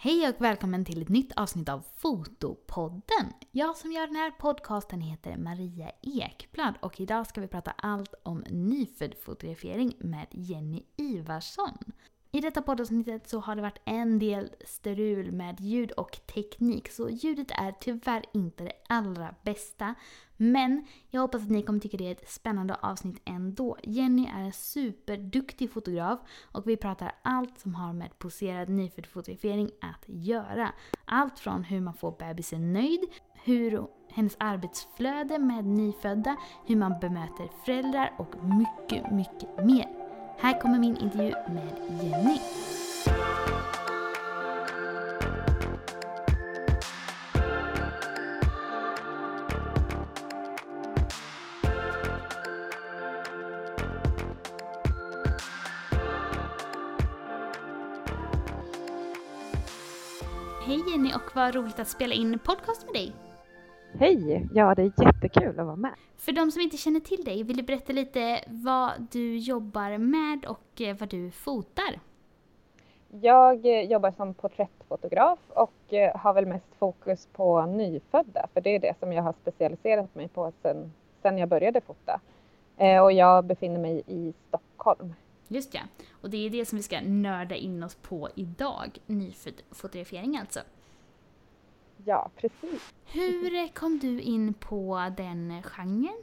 Hej och välkommen till ett nytt avsnitt av Fotopodden. Jag som gör den här podcasten heter Maria Ekblad och idag ska vi prata allt om nyfödd fotografering med Jenny Ivarsson. I detta poddavsnittet så har det varit en del strul med ljud och teknik så ljudet är tyvärr inte det allra bästa. Men jag hoppas att ni kommer tycka det är ett spännande avsnitt ändå. Jenny är en superduktig fotograf och vi pratar allt som har med poserad nyfödd fotografering att göra. Allt från hur man får bebisen nöjd, hur hennes arbetsflöde med nyfödda, hur man bemöter föräldrar och mycket, mycket mer. Här kommer min intervju med Jenny. Hej Jenny och vad roligt att spela in podcast med dig. Hej! Ja, det är jättekul att vara med. För de som inte känner till dig, vill du berätta lite vad du jobbar med och eh, vad du fotar? Jag eh, jobbar som porträttfotograf och eh, har väl mest fokus på nyfödda, för det är det som jag har specialiserat mig på sedan, sedan jag började fota. Och jag befinner mig i Stockholm. Just ja, och det är det som vi ska nörda in oss på idag, nyfödd fotografering alltså. Ja, precis. Hur kom du in på den genren?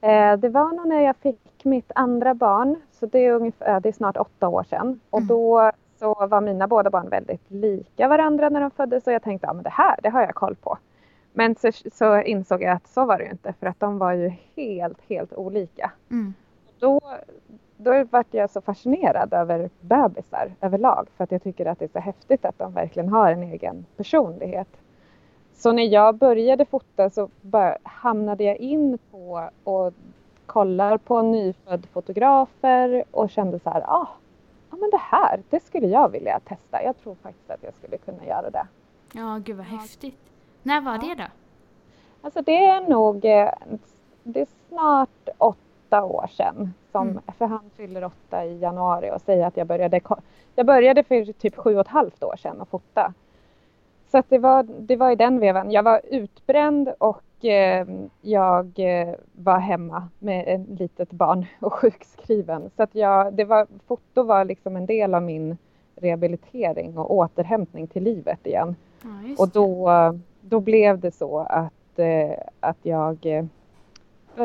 Eh, det var nog när jag fick mitt andra barn, så det är, ungefär, det är snart åtta år sedan. Och mm. då så var mina båda barn väldigt lika varandra när de föddes och jag tänkte att ja, det här, det har jag koll på. Men så, så, insåg jag att så var det ju inte för att de var ju helt, helt olika. Mm. Då, då vart jag så fascinerad över bebisar överlag för att jag tycker att det är så häftigt att de verkligen har en egen personlighet. Så när jag började fota så bara hamnade jag in på och kollar på nyfödd fotografer och kände så här, ah, ja men det här, det skulle jag vilja testa. Jag tror faktiskt att jag skulle kunna göra det. Ja, gud vad häftigt. När var det då? Alltså det är nog, eh, det är snart åtta åtta år sedan. Som, mm. För han fyller åtta i januari och säger att jag började, jag började för typ sju och ett halvt år sedan att fota. Så att det, var, det var i den vevan. Jag var utbränd och eh, jag eh, var hemma med ett litet barn och sjukskriven. Så att jag, det var, foto var liksom en del av min rehabilitering och återhämtning till livet igen. Ja, och då, då blev det så att, eh, att jag eh,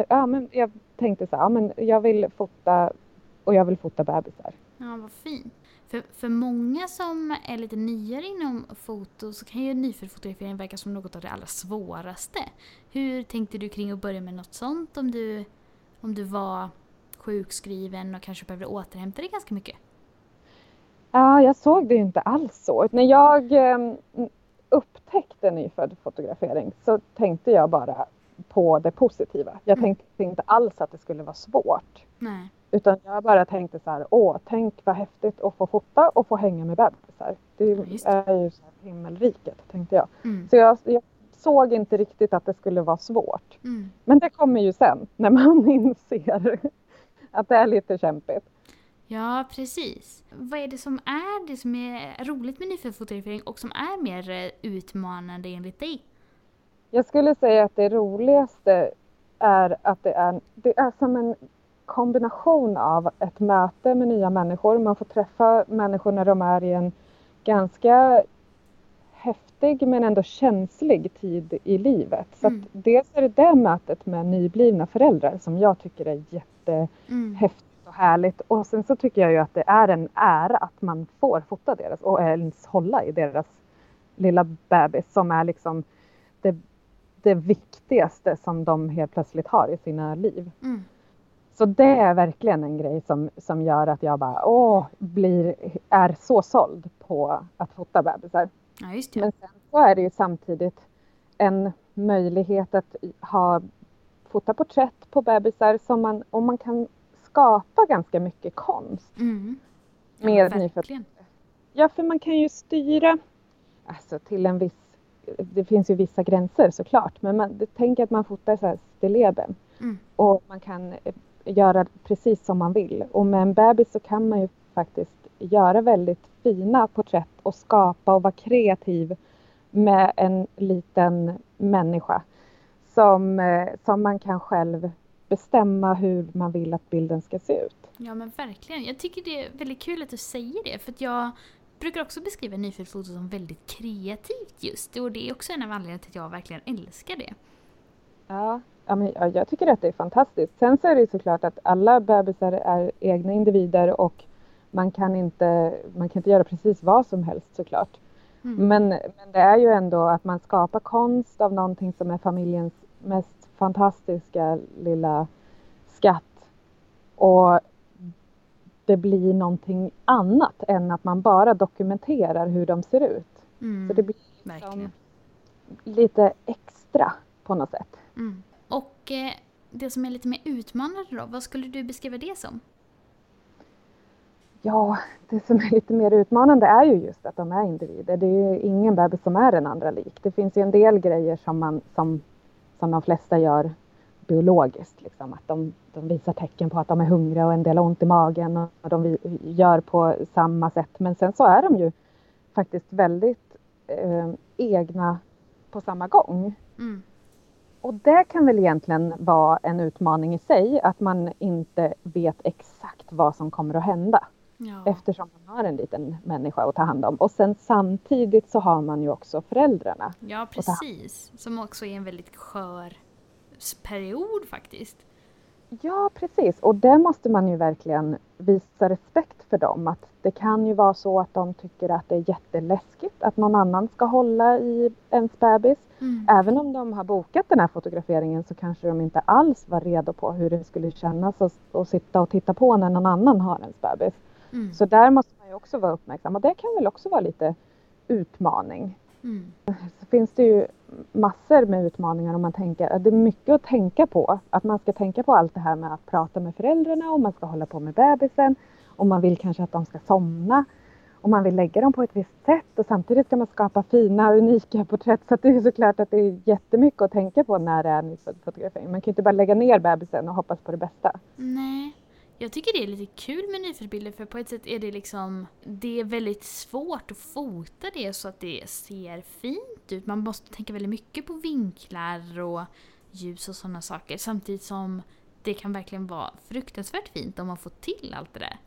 ja, men jag tänkte så här, ja, men jag vill fota och jag vill fota bebisar. Ja, vad fint. För, för många som är lite nyare inom foto så kan ju nyföddfotografering verka som något av det allra svåraste. Hur tänkte du kring att börja med något sånt om du, om du var sjukskriven och kanske behövde återhämta dig ganska mycket? Ja, jag såg det inte alls så. När jag eh, upptäckte nyfödd fotografering så tänkte jag bara på det positiva. Jag mm. tänkte inte alls att det skulle vara svårt. Nej. Utan jag bara tänkte så här, åh, tänk vad häftigt att få fota och få hänga med bebisar. Det är ju så här himmelriket, tänkte jag. Mm. Så jag, jag, såg inte riktigt att det skulle vara svårt. Mm. Men det kommer ju sen, när man inser att det är lite kämpigt. Ja, precis. Vad är det som är det som är roligt med nyföddfotografering och som är mer eh, utmanande enligt dig? Jag skulle säga att det roligaste är att det är, det är som en kombination av ett möte med nya människor. Man får träffa människor när de är i en ganska häftig men ändå känslig tid i livet. Så mm. dels är det det mötet med nyblivna föräldrar som jag tycker är jättehäftigt och härligt. Och sen så tycker jag ju att det är en ära att man får fota deras och ens hålla i deras lilla bebis som är liksom det viktigaste som de helt plötsligt har i sina liv. Mm. Så det är verkligen en grej som, som gör att jag bara åh, blir, är så såld på att fota bebisar. Ja, just det. Men sen så är det ju samtidigt en möjlighet att ha fota porträtt på bebisar som man, och man kan skapa ganska mycket konst. Mm. Ja, med verkligen. Ja, för man kan ju styra alltså, till en viss det finns ju vissa gränser såklart, men man, tänk att man fotar så här stilleben mm. och man kan eh, göra precis som man vill. Och med en bebis så kan man ju faktiskt göra väldigt fina porträtt och skapa och vara kreativ med en liten människa som, eh, som man kan själv bestämma hur man vill att bilden ska se ut. Ja men verkligen. Jag tycker det är väldigt kul att du säger det för att jag brukar också beskriva nyfödd som väldigt kreativt just och det är också en av anledningarna till att jag verkligen älskar det. Ja, ja, men, ja, jag tycker att det är fantastiskt. Sen så är det ju såklart att alla bebisar är egna individer och man kan inte, man kan inte göra precis vad som helst såklart. Mm. Men, men det är ju ändå att man skapar konst av någonting som är familjens mest fantastiska lilla skatt. Och det blir någonting annat än att man bara dokumenterar hur de ser ut. Mm. Så det blir liksom lite extra på något sätt. Mm. Och eh, det som är lite mer utmanande då, vad skulle du beskriva det som? Ja, det som är lite mer utmanande är ju just att de är individer. Det är ju ingen bebis som är den andra lik. Det finns ju en del grejer som, man, som, som de flesta gör biologiskt. Liksom. Att de, de visar tecken på att de är hungriga och en del har ont i magen och de gör på samma sätt. Men sen så är de ju faktiskt väldigt eh, egna på samma gång. Mm. Och det kan väl egentligen vara en utmaning i sig, att man inte vet exakt vad som kommer att hända. Ja. Eftersom man har en liten människa att ta hand om. Och sen samtidigt så har man ju också föräldrarna. Ja, precis. Som också är en väldigt skör period faktiskt. Ja, precis. Och det måste man ju verkligen visa respekt för dem. Att det kan ju vara så att de tycker att det är jätteläskigt att någon annan ska hålla i ens bebis. Mm. Även om de har bokat den här fotograferingen så kanske de inte alls var redo på hur det skulle kännas att, att sitta och titta på när någon annan har ens bebis. Mm. Så där måste man ju också vara uppmärksam och det kan väl också vara lite utmaning. Mm. Så finns det ju massor med utmaningar om man tänker att det är mycket att tänka på. Att man ska tänka på allt det här med att prata med föräldrarna och man ska hålla på med bebisen och man vill kanske att de ska somna och man vill lägga dem på ett visst sätt och samtidigt ska man skapa fina unika porträtt så det är såklart att det är jättemycket att tänka på när det är nyfödd fotografering. Man kan ju inte bara lägga ner bebisen och hoppas på det bästa. Nej. Jag tycker det är lite kul med nyföddbilder för på ett sätt är det liksom Det är väldigt svårt att fota det så att det ser fint ut. Man måste tänka väldigt mycket på vinklar och ljus och sådana saker samtidigt som det kan verkligen vara fruktansvärt fint om man får till allt det där.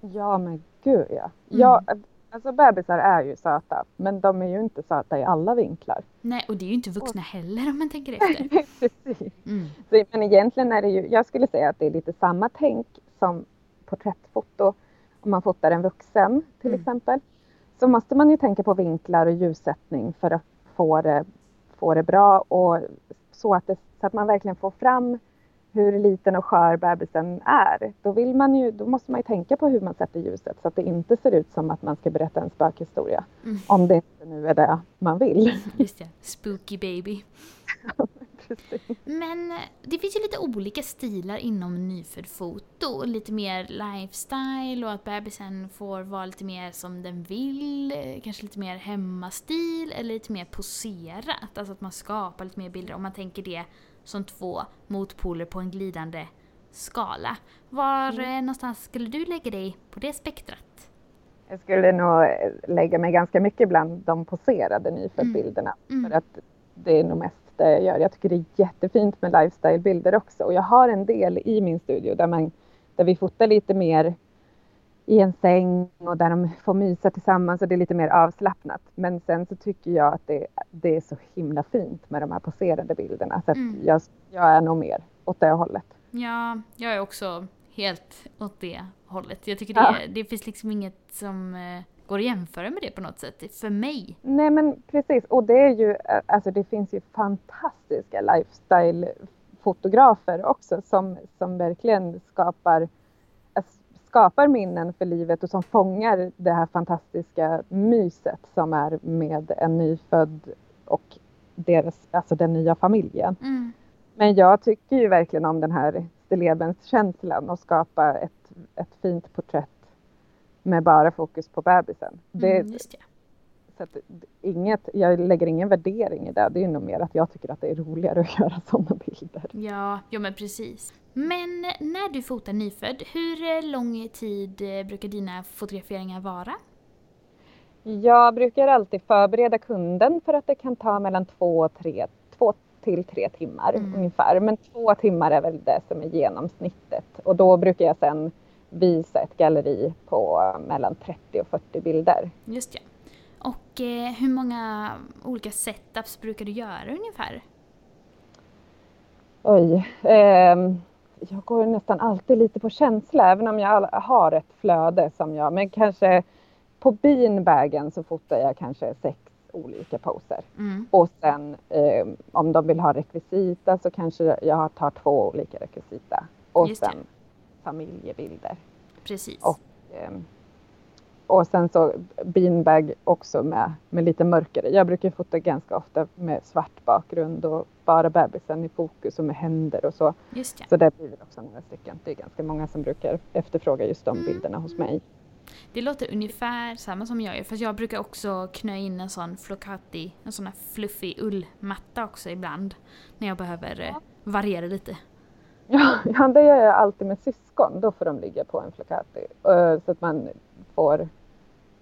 Ja men gud ja. Mm. ja alltså bebisar är ju söta men de är ju inte söta i alla vinklar. Nej och det är ju inte vuxna heller om man tänker efter. Precis. Mm. Så, men egentligen är det ju, jag skulle säga att det är lite samma tänk som porträttfoto. Om man fotar en vuxen till mm. exempel. Så måste man ju tänka på vinklar och ljussättning för att få det, få det bra och så att, det, så att man verkligen får fram hur liten och skör bebisen är. Då, vill man ju, då måste man ju tänka på hur man sätter ljuset så att det inte ser ut som att man ska berätta en spökhistoria. Mm. Om det inte nu är det man vill. Just det, spooky baby. Men eh, det finns ju lite olika stilar inom nyfödd foto. Lite mer lifestyle och att bebisen får vara lite mer som den vill. Kanske lite mer hemmastil eller lite mer poserat. Alltså att man skapar lite mer bilder. Om man tänker det som två motpoler på en glidande skala. Var mm. Eh, någonstans skulle du lägga dig på det spektrat? Jag skulle nog lägga mig ganska mycket bland de poserade nyföddbilderna. Mm. Mm. För att det är nog mest det jag gör. Jag tycker det är jättefint med lifestyle-bilder också och jag har en del i min studio där, man, där vi fotar lite mer i en säng och där de får mysa tillsammans och det är lite mer avslappnat. Men sen så tycker jag att det, det är så himla fint med de här poserade bilderna så mm. jag, jag är nog mer åt det hållet. Ja, jag är också helt åt det hållet. Jag tycker det, ja. det finns liksom inget som eh, går att jämföra med det på något sätt, för mig. Nej men precis, och det är ju, alltså det finns ju fantastiska lifestyle-fotografer också som, som verkligen skapar, skapar minnen för livet och som fångar det här fantastiska myset som är med en nyfödd och deras, alltså den nya familjen. Mm. Men jag tycker ju verkligen om den här stillebenskänslan och skapa ett, ett fint porträtt med bara fokus på bebisen. Det, mm, Så att inget, jag lägger ingen värdering i det. Det är nog mer att jag tycker att det är roligare att göra sådana bilder. Ja, ja men precis. Men när du fotar nyfödd, hur lång tid brukar dina fotograferingar vara? Jag brukar alltid förbereda kunden för att det kan ta mellan två, och tre, två till tre timmar mm. ungefär. Men två timmar är väl det som är genomsnittet. Och då brukar jag sen visa ett galleri på mellan 30 och 40 bilder. Just ja. Och eh, hur många olika setups brukar du göra ungefär? Oj. Eh, jag går nästan alltid lite på känsla även om jag har ett flöde som jag, men kanske på beanbagen så fotar jag kanske sex olika poser. Mm. Och sen eh, om de vill ha rekvisita så kanske jag tar två olika rekvisita. Och Just sen det. familjebilder. Precis. Och, eh, och sen så beanbag också med, med lite mörkare. Jag brukar fota ganska ofta med svart bakgrund och bara bebisen i fokus och med händer och så. Just det. Så det blir också några stycken. Det är ganska många som brukar efterfråga just de mm. bilderna hos mig. Det låter ungefär samma som jag gör, fast jag brukar också knö in en sån flocati, en sån här fluffig ullmatta också ibland. När jag behöver ja. variera lite. Ja, ja, det gör jag alltid med syskon. Då får de ligga på en flocati. Eh, så att man får...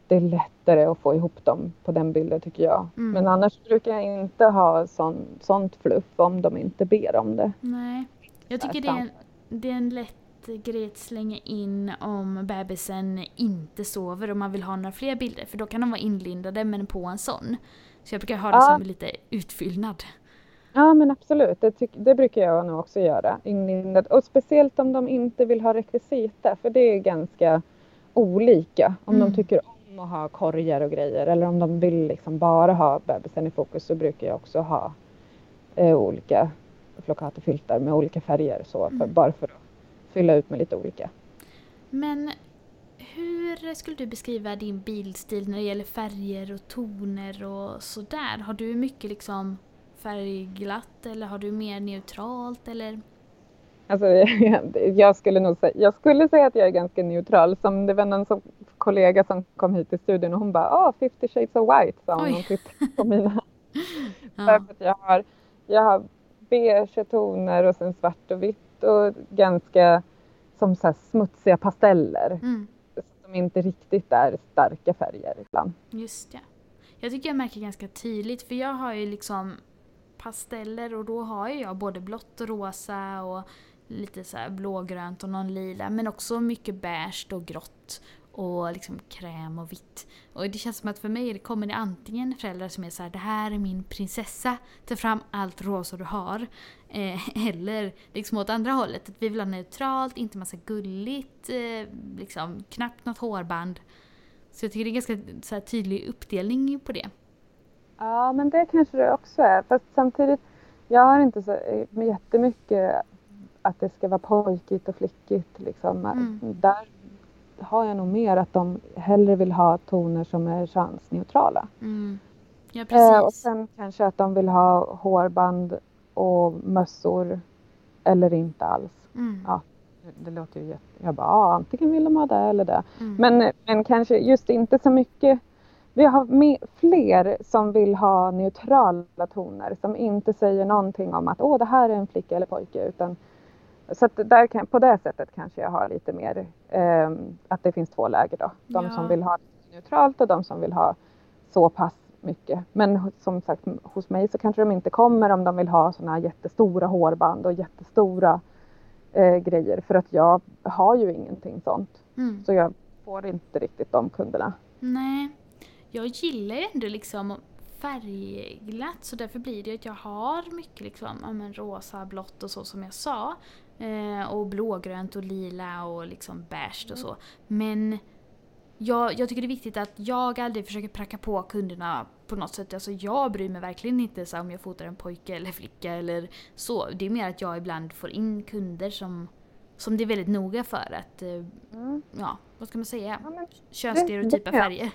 Det är lättare att få ihop dem på den bilden tycker jag. Mm. Men annars brukar jag inte ha sån, sånt fluff om de inte ber om det. Nej. Jag tycker det är, en, det är en lätt grej att slänga in om bebisen inte sover och man vill ha några fler bilder. För då kan de vara inlindade men på en sån. Så jag brukar ha det ja. som lite utfyllnad. Ja men absolut, det, det, brukar jag nog också göra. Inlindad. Och speciellt om de inte vill ha rekvisita för det är ganska olika. Om mm. de tycker om att ha korgar och grejer eller om de vill liksom bara ha bebisen i fokus så brukar jag också ha eh, olika floccatofiltar med olika färger så, för, mm. bara för att fylla ut med lite olika. Men hur skulle du beskriva din bildstil när det gäller färger och toner och sådär? Har du mycket liksom färgglatt eller har du mer neutralt eller? Alltså, jag skulle nog säga, jag skulle säga att jag är ganska neutral. Som det var någon som, kollega som kom hit till studion och hon bara ah, 50 shades of white sa hon tittade på mina. ja. Att jag har, jag har beige toner och sen svart och vitt och ganska som så smutsiga pasteller. Mm. Som inte riktigt är starka färger ibland. Just det. Jag tycker jag märker ganska tydligt för jag har ju liksom pasteller och då har jag både blått och rosa och lite så blågrönt och någon lila men också mycket beige och grått och liksom kräm och vitt. Och det känns som att för mig kommer det antingen föräldrar som är så här, det här är min prinsessa, ta fram allt rosa du har. Eh, eller liksom åt andra hållet, att vi vill ha neutralt, inte massa gulligt, eh, liksom knappt något hårband. Så jag tycker det är ganska så här, tydlig uppdelning på det. Ja, men det kanske det också är. Fast samtidigt, jag har inte så eh, jättemycket att det ska vara pojkigt och flickigt. Liksom. Mm. Där har jag nog mer att de hellre vill ha toner som är könsneutrala. Mm. Ja, precis. Eh, och sen kanske att de vill ha hårband och mössor eller inte alls. Mm. Ja, det låter ju jätte... Jag bara, ja, antingen vill de ha det eller det. Mm. Men, men kanske just inte så mycket. Vi har med, fler som vill ha neutrala toner som inte säger någonting om att åh, det här är en flicka eller pojke utan så där kan, på det sättet kanske jag har lite mer eh, att det finns två läger då. De ja. som vill ha neutralt och de som vill ha så pass mycket. Men som sagt hos mig så kanske de inte kommer om de vill ha sådana här jättestora hårband och jättestora eh, grejer för att jag har ju ingenting sånt. Mm. Så jag får inte riktigt de kunderna. Nej, jag gillar ju ändå liksom färgglatt så därför blir det att jag har mycket liksom, ja, men rosa, blått och så som jag sa. Eh, och blågrönt och lila och liksom beige och så. Men jag, jag tycker det är viktigt att jag aldrig försöker pracka på kunderna på något sätt. Alltså jag bryr mig verkligen inte så om jag fotar en pojke eller flicka eller så. Det är mer att jag ibland får in kunder som, som det är väldigt noga för att, eh, mm. ja, vad ska man säga, ja, könsstereotypa färger.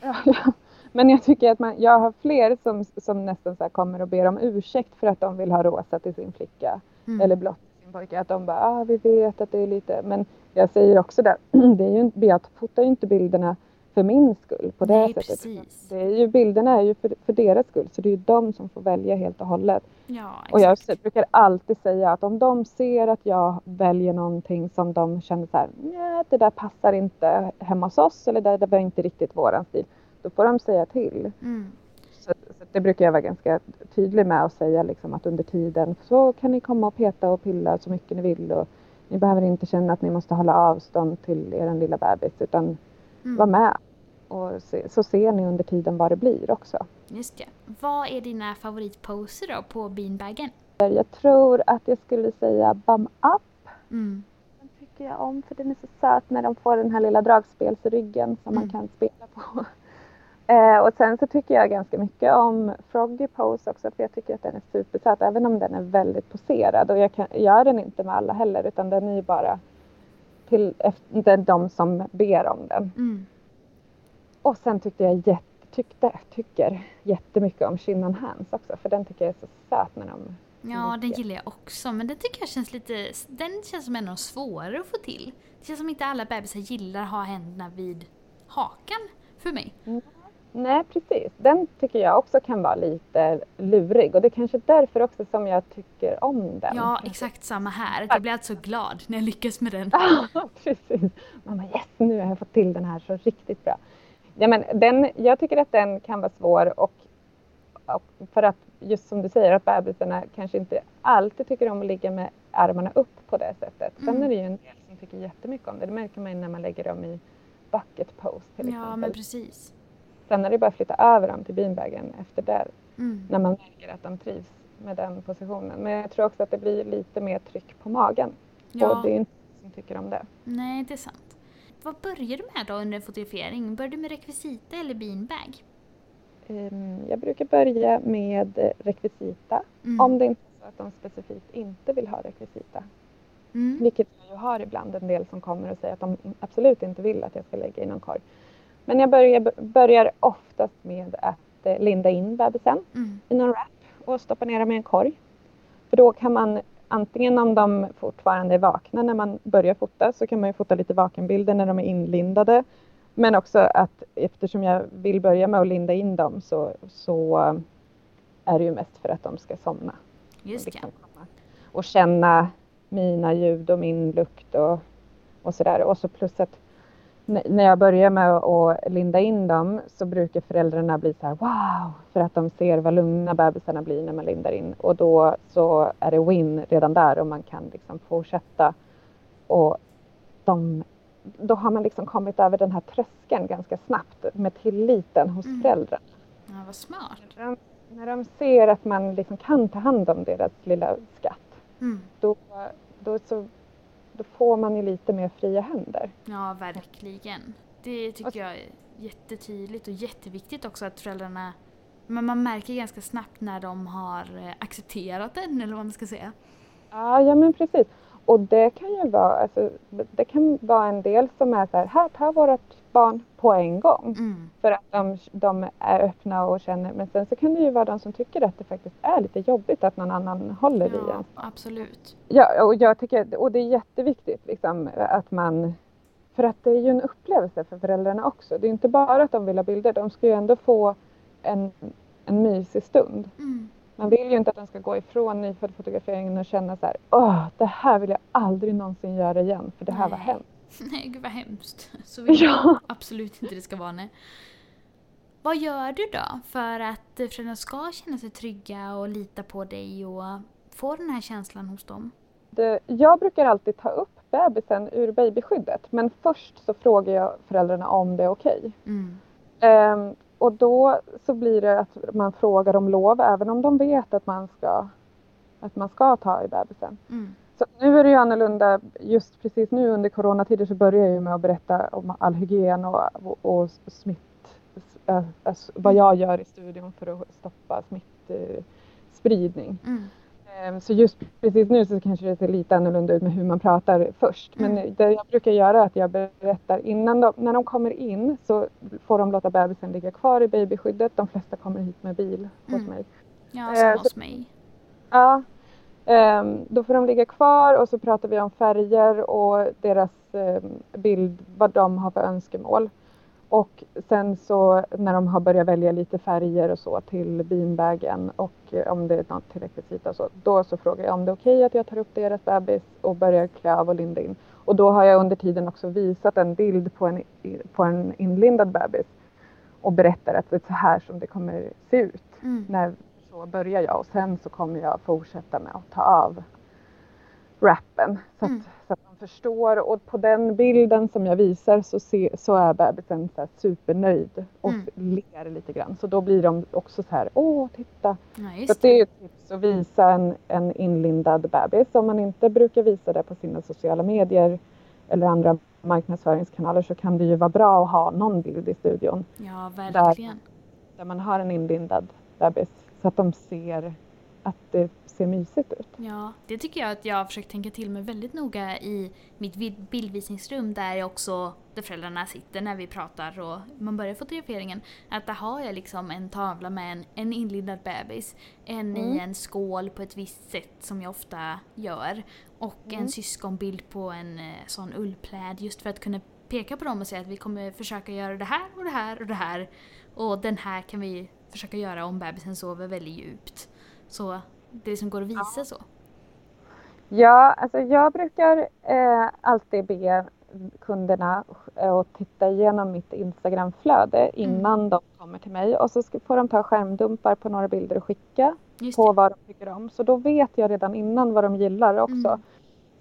Ja, ja. Men jag tycker att man, jag har fler som, som nästan så kommer och ber om ursäkt för att de vill ha rosa till sin flicka. Mm. Eller blått pojke. Att de bara, ah, vi vet att det är lite. Men jag säger också det, det är ju, jag fotar ju inte bilderna för min skull på det Nej, sättet. precis. Det är ju, bilderna är ju för, för deras skull så det är ju de som får välja helt och hållet. Ja, Och jag brukar alltid säga att om de ser att jag väljer någonting som de känner så här, "Nja, det där passar inte hemma hos oss eller det där var inte riktigt våran stil. Då får de säga till. Mm. Så, så det brukar jag vara ganska tydlig med att säga liksom att under tiden så kan ni komma och peta och pilla så mycket ni vill och ni behöver inte känna att ni måste hålla avstånd till er lilla bebis utan Mm. var med. Och se, så ser ni under tiden vad det blir också. Just det. Vad är dina favoritposer då på beanbagen? Jag tror att jag skulle säga bum up. Mm. Den tycker jag om för den är så söt när de får den här lilla dragspelsryggen som man Mm. kan spela på. Eh, och sen så tycker jag ganska mycket om Froggy Pose också för jag tycker att den är supersöt även om den är väldigt poserad och jag kan, gör den inte med alla heller utan den är ju bara till efter de som ber om den. Mm. Och sen tyckte jag jätte, tyckte, tycker jättemycket om Chin on Hands också för den tycker jag är så söt när de Ja, den gillar jag också. Men den tycker jag känns lite... Den känns som en av de svårare att få till. Det känns som inte alla bebisar gillar att ha händerna vid hakan för mig. Nej, precis. Den tycker jag också kan vara lite lurig och det är kanske därför också som jag tycker om den. Ja, exakt samma här. Jag blir alltså glad när jag lyckas med den. Ja, precis. Man bara yes, nu har jag fått till den här så riktigt bra. Ja, men den, jag tycker att den kan vara svår och, och för att just som du säger att bebisarna kanske inte alltid tycker om att ligga med armarna upp på det sättet. Sen Mm. är det ju en del som tycker jättemycket om det. Det märker man ju när man lägger dem i bucket pose till Ja, exempel. men precis. Sen är det bara att flytta över dem till beanbagen efter det Mm. när man märker att de trivs med den positionen. Men jag tror också att det blir lite mer tryck på magen. Och Ja, det är inte som tycker om det. nej det är sant. Vad börjar du med då under fotografering? Börjar du med rekvisita eller beanbag? Ehm, Jag brukar börja med rekvisita. Mm. Om det inte är så att de specifikt inte vill ha rekvisita. Mm. Vilket jag ju har ibland en del som kommer och säger att de absolut inte vill att jag ska lägga i någon korg. Men jag börjar, börjar oftast med att eh, linda in bebisen Mm. i någon wrap och stoppa ner dem i en korg. För då kan man antingen om de fortfarande är vakna när man börjar fota så kan man ju fota lite vakenbilder när de är inlindade. Men också att eftersom jag vill börja med att linda in dem så, så eh, är det ju mest för att de ska somna. Just komma och känna mina ljud och min lukt och, och sådär. Och så plus att när jag börjar med att linda in dem så brukar föräldrarna bli så här wow för att de ser vad lugna bebisarna blir när man lindar in och då så är det win redan där och man kan liksom fortsätta och de, då har man liksom kommit över den här tröskeln ganska snabbt med tilliten hos Mm. föräldrarna. ja, vad smart. När de, när de ser att man liksom kan ta hand om deras lilla skatt Mm. då, då, så, då får man ju lite mer fria händer. Ja, verkligen. Det tycker jag är jättetydligt och jätteviktigt också att föräldrarna men man märker ganska snabbt när de har eh, accepterat den eller vad man ska säga. Ja, ja men precis. Och det kan ju vara, alltså, det kan vara en del som är så här, här tar vårt barn på en gång. Mm. För att de, de är öppna och känner, men sen så kan det ju vara de som tycker att det faktiskt är lite jobbigt att någon annan håller i Ja, en. absolut. Ja, och jag tycker, och det är jätteviktigt liksom, att man för att det är ju en upplevelse för föräldrarna också. Det är inte bara att de vill ha bilder, de ska ju ändå få en, en mysig stund. Mm. Man vill ju inte att de ska gå ifrån nyföddfotograferingen och känna så här, åh, det här vill jag aldrig någonsin göra igen, för det här var hemskt. Nej, gud vad hemskt. Så vill jag Ja. absolut inte det ska vara. Nej. Vad gör du då för att eh, föräldrarna ska känna sig trygga och lita på dig och få den här känslan hos dem? Jag brukar alltid ta upp bebisen ur babyskyddet, men först så frågar jag föräldrarna om det är okej. Mm. Ehm, och då så blir det att man frågar om lov även om de vet att man ska, att man ska ta i bebisen. Mm. Så nu är det ju annorlunda, just precis nu under coronatider så börjar jag ju med att berätta om all hygien och, och, och smitt, äh, alltså vad jag gör i studion för att stoppa smittspridning. Mm. Ehm, Så just precis nu så kanske det ser lite annorlunda ut med hur man pratar först. Men Mm. det jag brukar göra är att jag berättar innan de, när de kommer in så får de låta bebisen ligga kvar i babyskyddet. De flesta kommer hit med bil hos Mm. mig. Ja, Eh, som så- hos mig. Ja, ehm, då får de ligga kvar och så pratar vi om färger och deras ehm, bild, vad de har för önskemål. och sen så när de har börjat välja lite färger och så till beanbagen och om det är något tillräckligt yta och så, då så frågar jag om det är okej okay att jag tar upp deras bebis och börjar klä av och linda in. Och då har jag under tiden också visat en bild på en, på en inlindad bebis och berättar att det är så här som det kommer se ut. Mm. När så börjar jag och sen så kommer jag fortsätta med att ta av wrappen så att, mm. så att de förstår och på den bilden som jag visar så, se, så är bebisen så supernöjd och mm. ler lite grann så då blir de också så här åh titta. Ja, så det. det är ett tips att visa en, en inlindad bebis om man inte brukar visa det på sina sociala medier eller andra marknadsföringskanaler så kan det ju vara bra att ha någon bild i studion. Ja, verkligen. Där, där man har en inlindad bebis så att de ser att det ser mysigt ut. Ja, det tycker jag att jag har försökt tänka till mig väldigt noga i mitt bildvisningsrum där jag också, där föräldrarna sitter när vi pratar och man börjar fotograferingen. Att där har jag liksom en tavla med en, en inlindad bebis, en mm. i en skål på ett visst sätt som jag ofta gör och mm. en syskonbild på en eh, sån ullpläd just för att kunna peka på dem och säga att vi kommer försöka göra det här och det här och det här och den här kan vi försöka göra om bebisen sover väldigt djupt. Så det liksom går att visa ja. så? Ja, alltså jag brukar eh, alltid be kunderna eh, att titta igenom mitt Instagramflöde mm. innan mm. de kommer till mig och så får de ta skärmdumpar på några bilder och skicka på vad de tycker om. Så då vet jag redan innan vad de gillar också. Mm.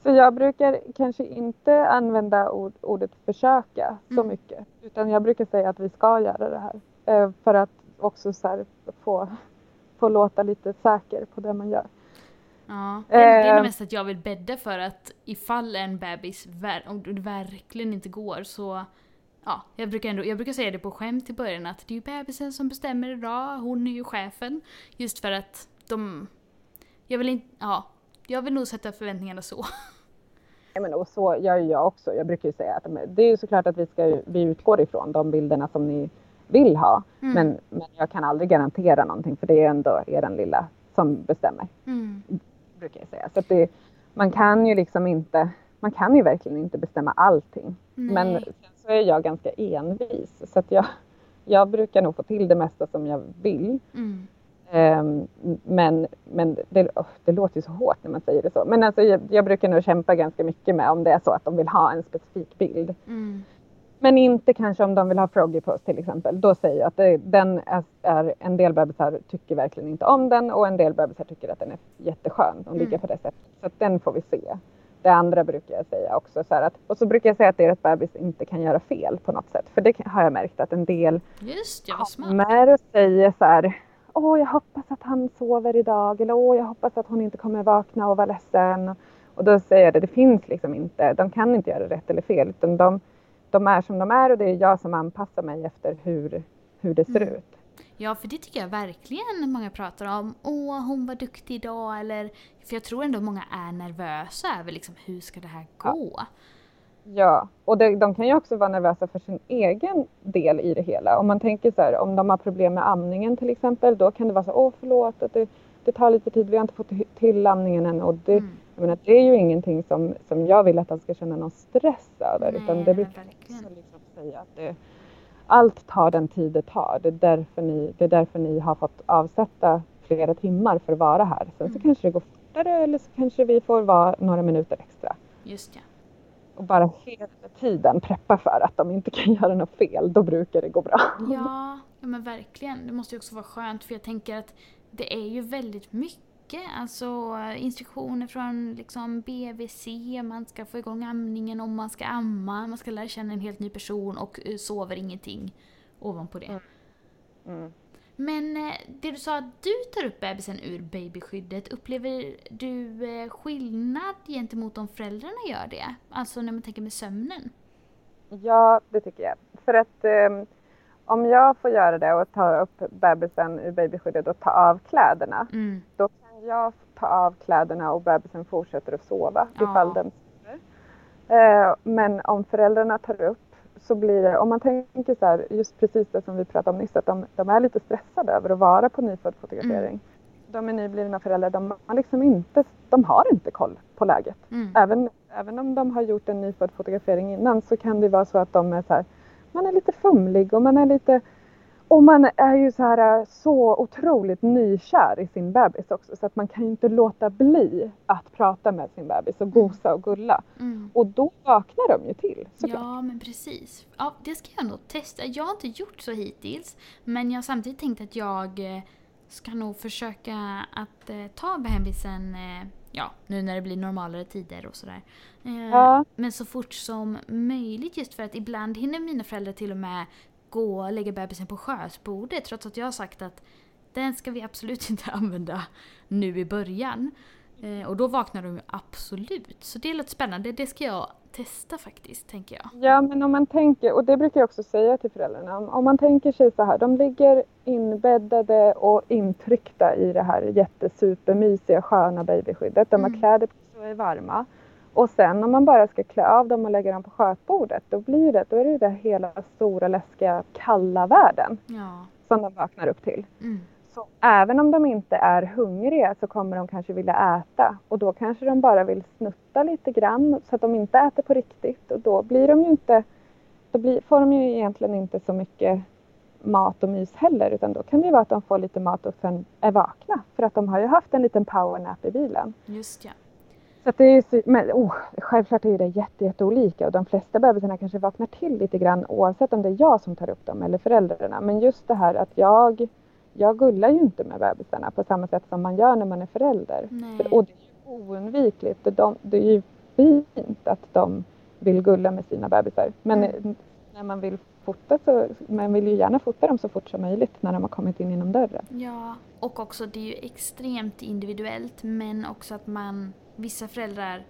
Så jag brukar kanske inte använda ord, ordet försöka så mm. mycket utan jag brukar säga att vi ska göra det här. Eh, för att också så få få låta lite säker på det man gör. Ja, det är eh. mest att jag vill bädda för att ifall en bebis, om det verkligen inte går så Ja, jag brukar, ändå, jag brukar säga det på skämt i början att det är ju bebisen som bestämmer idag, hon är ju chefen. Just för att de... Jag vill inte, ja, jag vill nog sätta förväntningarna så. Ja, men och så gör jag också. Jag brukar ju säga att det är ju såklart att vi, ska, vi utgår ifrån de bilderna som ni vill ha. Mm. Men, men jag kan aldrig garantera någonting för det är ändå er lilla som bestämmer. Mm. Brukar jag säga. Så det, man kan ju liksom inte, man kan ju verkligen inte bestämma allting. Nej. Men sen så är jag ganska envis så att jag, jag brukar nog få till det mesta som jag vill. Mm. Um, men men det, oh, det, låter ju så hårt när man säger det så. Men alltså, jag, jag, brukar nog kämpa ganska mycket med om det är så att de vill ha en specifik bild. Mm. Men inte kanske om de vill ha Froggy Puss till exempel. Då säger jag att det, den är, är, en del bebisar tycker verkligen inte om den och en del bebisar tycker att den är jätteskön. De ligger mm. på det sättet. Så den får vi se. Det andra brukar jag säga också. Så att, och så brukar jag säga att deras bebis inte kan göra fel på något sätt. För det har jag märkt att en del Just, jag kommer och säger så här. Åh, jag hoppas att han sover idag. Eller åh, jag hoppas att hon inte kommer vakna och vara ledsen. Och då säger jag det, det finns liksom inte. De kan inte göra rätt eller fel. Utan de, de är som de är och det är jag som anpassar mig efter hur, hur det ser mm. ut. Ja, för det tycker jag verkligen många pratar om. Åh, hon var duktig idag. Eller, för jag tror ändå många är nervösa över liksom, hur ska det här gå? Ja, ja. och det, de kan ju också vara nervösa för sin egen del i det hela. Om man tänker så här, om de har problem med amningen till exempel, då kan det vara så åh förlåt, att det, det tar lite tid, vi har inte fått till amningen än. Och det, mm. Jag menar, det är ju ingenting som, som jag vill att de ska känna någon stress över. Nej, utan det brukar liksom säga att det, allt tar den tid det tar. Det är, därför ni, det är därför ni har fått avsätta flera timmar för att vara här. Sen mm. så kanske det går fortare eller så kanske vi får vara några minuter extra. Just ja. Och bara hela tiden preppa för att de inte kan göra något fel. Då brukar det gå bra. Ja, ja men verkligen. Det måste ju också vara skönt för jag tänker att det är ju väldigt mycket Alltså instruktioner från liksom BVC, man ska få igång amningen om man ska amma, man ska lära känna en helt ny person och uh, sover ingenting ovanpå det. Mm. Mm. Men eh, det du sa att du tar upp bebisen ur babyskyddet, upplever du eh, skillnad gentemot om föräldrarna gör det? Alltså när man tänker med sömnen? Ja, det tycker jag. För att um om jag får göra det och ta upp bebisen ur babyskyddet och ta av kläderna, mm. då jag ta av kläderna och bebisen fortsätter att sova ja. ifall den sover. Eh, men om föräldrarna tar upp så blir det, om man tänker så här, just precis det som vi pratade om nyss, att de, de är lite stressade över att vara på nyfödd fotografering. Mm. De är nyblivna föräldrar, de har liksom inte, de har inte koll på läget. Mm. Även, även om de har gjort en nyfödd fotografering innan så kan det vara så att de är så här, man är lite fumlig och man är lite och man är ju så här så otroligt nykär i sin bebis också så att man kan ju inte låta bli att prata med sin bebis och gosa och gulla. Mm. Och då vaknar de ju till såklart. Ja men precis. Ja, det ska jag nog testa. Jag har inte gjort så hittills men jag har samtidigt tänkt att jag eh, ska nog försöka att eh, ta bebisen eh, ja, nu när det blir normalare tider och sådär. Eh, ja. Men så fort som möjligt just för att ibland hinner mina föräldrar till och med gå och lägga bebisen på skötbordet trots att jag har sagt att den ska vi absolut inte använda nu i början. Eh, och då vaknar de ju absolut. Så det låter spännande. Det ska jag testa faktiskt, tänker jag. Ja, men om man tänker, och det brukar jag också säga till föräldrarna, om man tänker sig så här, de ligger inbäddade och intryckta i det här jättesupermysiga sköna babyskyddet. De har mm. kläder på sig och är varma. Och sen om man bara ska klä av dem och lägga dem på skötbordet, då blir det, då är det det hela stora läskiga kalla världen ja. som de vaknar upp till. Mm. Så även om de inte är hungriga så kommer de kanske vilja äta och då kanske de bara vill snutta lite grann så att de inte äter på riktigt och då blir de ju inte, då blir, får de ju egentligen inte så mycket mat och mys heller utan då kan det ju vara att de får lite mat och sen är vakna för att de har ju haft en liten powernap i bilen. Just ja. Så det är men, oh, självklart är det jätte, jätteolika och de flesta bebisarna kanske vaknar till lite grann oavsett om det är jag som tar upp dem eller föräldrarna. Men just det här att jag, jag gullar ju inte med bebisarna på samma sätt som man gör när man är förälder. För, och det är ju oundvikligt. De, det är ju fint att de vill gulla med sina bebisar. Men mm. när man vill fota så man vill ju gärna fota dem så fort som möjligt när de har kommit in genom dörren. Ja, och också det är ju extremt individuellt men också att man vissa föräldrar,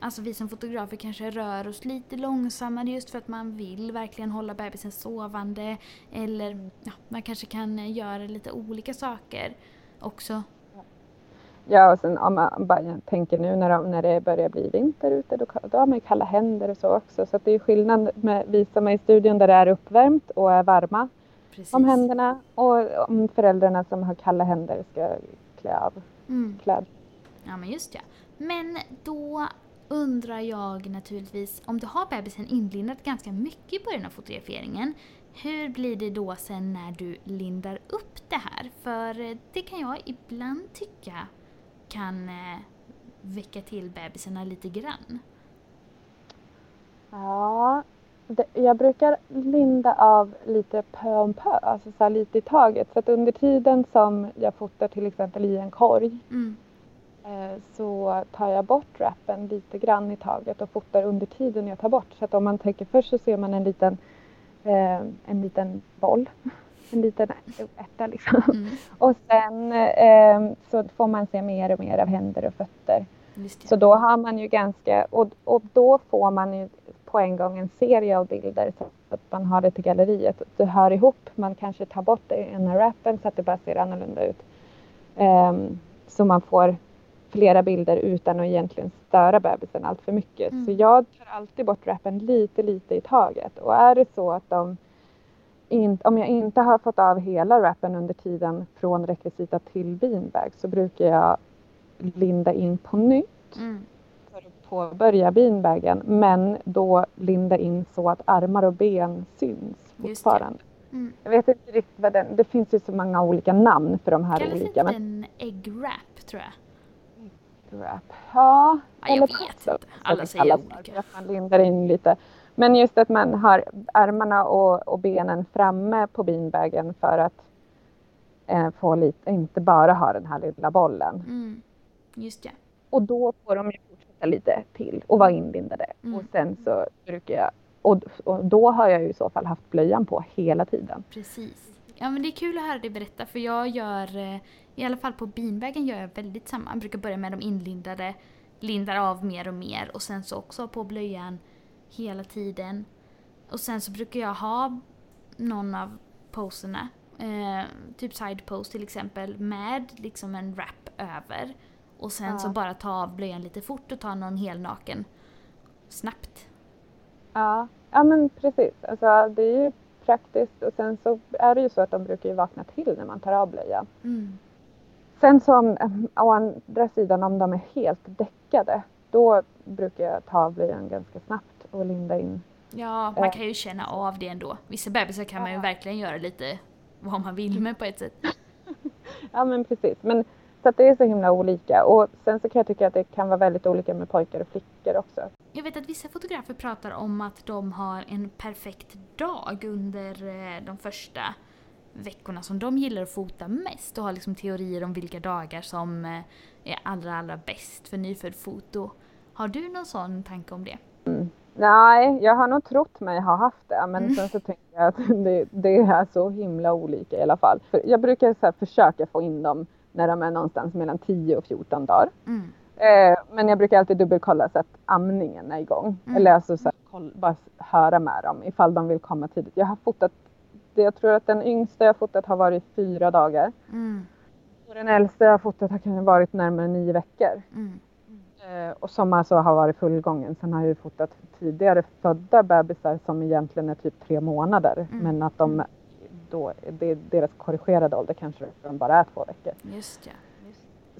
alltså vi som fotografer kanske rör oss lite långsammare just för att man vill verkligen hålla bebisen sovande. Eller ja, man kanske kan göra lite olika saker också. Ja, och sen om man bara tänker nu när, de, när det börjar bli vinter ute, då, då har man ju kalla händer och så också. Så det är skillnad med vi som är i studion där det är uppvärmt och är varma Precis. om händerna och om föräldrarna som har kalla händer ska klä av mm. kläder. Ja men just ja. Men då undrar jag naturligtvis, om du har bebisen inlindad ganska mycket i början av fotograferingen, hur blir det då sen när du lindar upp det här? För det kan jag ibland tycka kan eh, väcka till bebisarna lite grann. Ja, det, jag brukar linda av lite pö om pö, alltså så lite i taget. Så att under tiden som jag fotar till exempel i en korg mm. Eh, så tar jag bort wrappen lite grann i taget och fotar under tiden jag tar bort. Så att om man tänker först så ser man en liten, eh, en liten boll, en liten ärta liksom. Mm. Och sen eh, så får man se mer och mer av händer och fötter. Så då har man ju ganska, och, och då får man ju på en gång en serie av bilder så att man har det till galleriet. Det hör ihop, man kanske tar bort ena wrappen så att det bara ser annorlunda ut. Um, så man får flera bilder utan att egentligen störa bebisen allt för mycket. Mm. Så jag tar alltid bort wrappen lite, lite i taget. Och är det så att de in, om jag inte har fått av hela wrappen under tiden från rekvisita till beanbag så brukar jag linda in på nytt mm. för att påbörja beanbagen. Men då linda in så att armar och ben syns fortfarande. Mm. Jag vet inte riktigt vad den, det finns ju så många olika namn för de här Kallas olika. Kallas inte men... en egg wrap tror jag? Wrap. Ja, ja jag vet inte. Alla säger olika. Man lindar in lite. Men just att man har armarna och, och benen framme på beanbagen för att eh, få lite, inte bara ha den här lilla bollen. Mm. Just det. Och då får de ju fortsätta lite till och vara inlindade. Mm. Och sen så brukar jag, och, och då har jag ju i så fall haft blöjan på hela tiden. Precis. Ja men det är kul att höra dig berätta för jag gör, eh, i alla fall på beanbagen gör jag väldigt samma. Jag brukar börja med de inlindade, lindar av mer och mer och sen så också på blöjan hela tiden. Och sen så brukar jag ha någon av poserna, eh, typ side pose till exempel, med liksom en wrap över. Och sen ja. så bara ta av blöjan lite fort och ta någon helnaken snabbt. Ja, ja men precis. Alltså, det är ju praktiskt och sen så är det ju så att de brukar ju vakna till när man tar av blöjan. Mm. Sen så om, å andra sidan om de är helt däckade då brukar jag ta av blöjan ganska snabbt och linda in Ja, man kan ju känna av det ändå. Vissa bebisar kan man ju verkligen göra lite vad man vill med på ett sätt. Ja men precis. Men, så att det är så himla olika. Och sen så kan jag tycka att det kan vara väldigt olika med pojkar och flickor också. Jag vet att vissa fotografer pratar om att de har en perfekt dag under eh, de första veckorna som de gillar att fota mest och har liksom teorier om vilka dagar som eh, är allra, allra bäst för nyfödd-foto. Har du någon sån tanke om det? Mm. Nej, jag har nog trott mig ha haft det, men Mm. sen så tänker jag att det, det är så himla olika i alla fall. För jag brukar så försöka få in dem när de är någonstans mellan 10 och 14 dagar. Mm. Eh, men jag brukar alltid dubbelkolla så att amningen är igång. Mm. Eller alltså så här, bara höra med dem ifall de vill komma tidigt. Jag har fotat, jag tror att den yngsta jag fotat har varit fyra dagar. Mm. Och den äldsta jag fotat har kanske varit närmare nio veckor. Mm. Eh, och som alltså har varit fullgången. Sen har jag ju fotat tidigare födda bebisar som egentligen är typ tre månader. Mm. Men att de då, det, deras korrigerade ålder kanske de bara är två veckor. Just ja.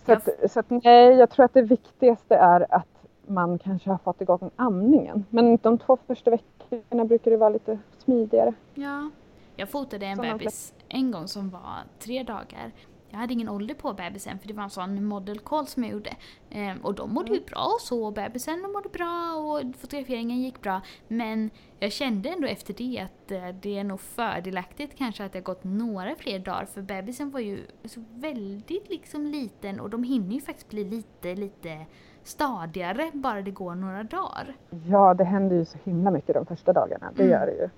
Så, att, så att nej, jag tror att det viktigaste är att man kanske har fått igång amningen. Men de två första veckorna brukar det vara lite smidigare. Ja. Jag fotade en Såna bebis en gång som var tre dagar. Jag hade ingen ålder på bebisen för det var en sån model call som jag gjorde. Ehm, och de mådde ju bra och så, bebisen de mådde bra och fotograferingen gick bra. Men jag kände ändå efter det att eh, det är nog fördelaktigt kanske att det har gått några fler dagar för bebisen var ju så väldigt liksom liten och de hinner ju faktiskt bli lite, lite stadigare bara det går några dagar. Ja, det händer ju så himla mycket de första dagarna. Det Mm. gör det ju.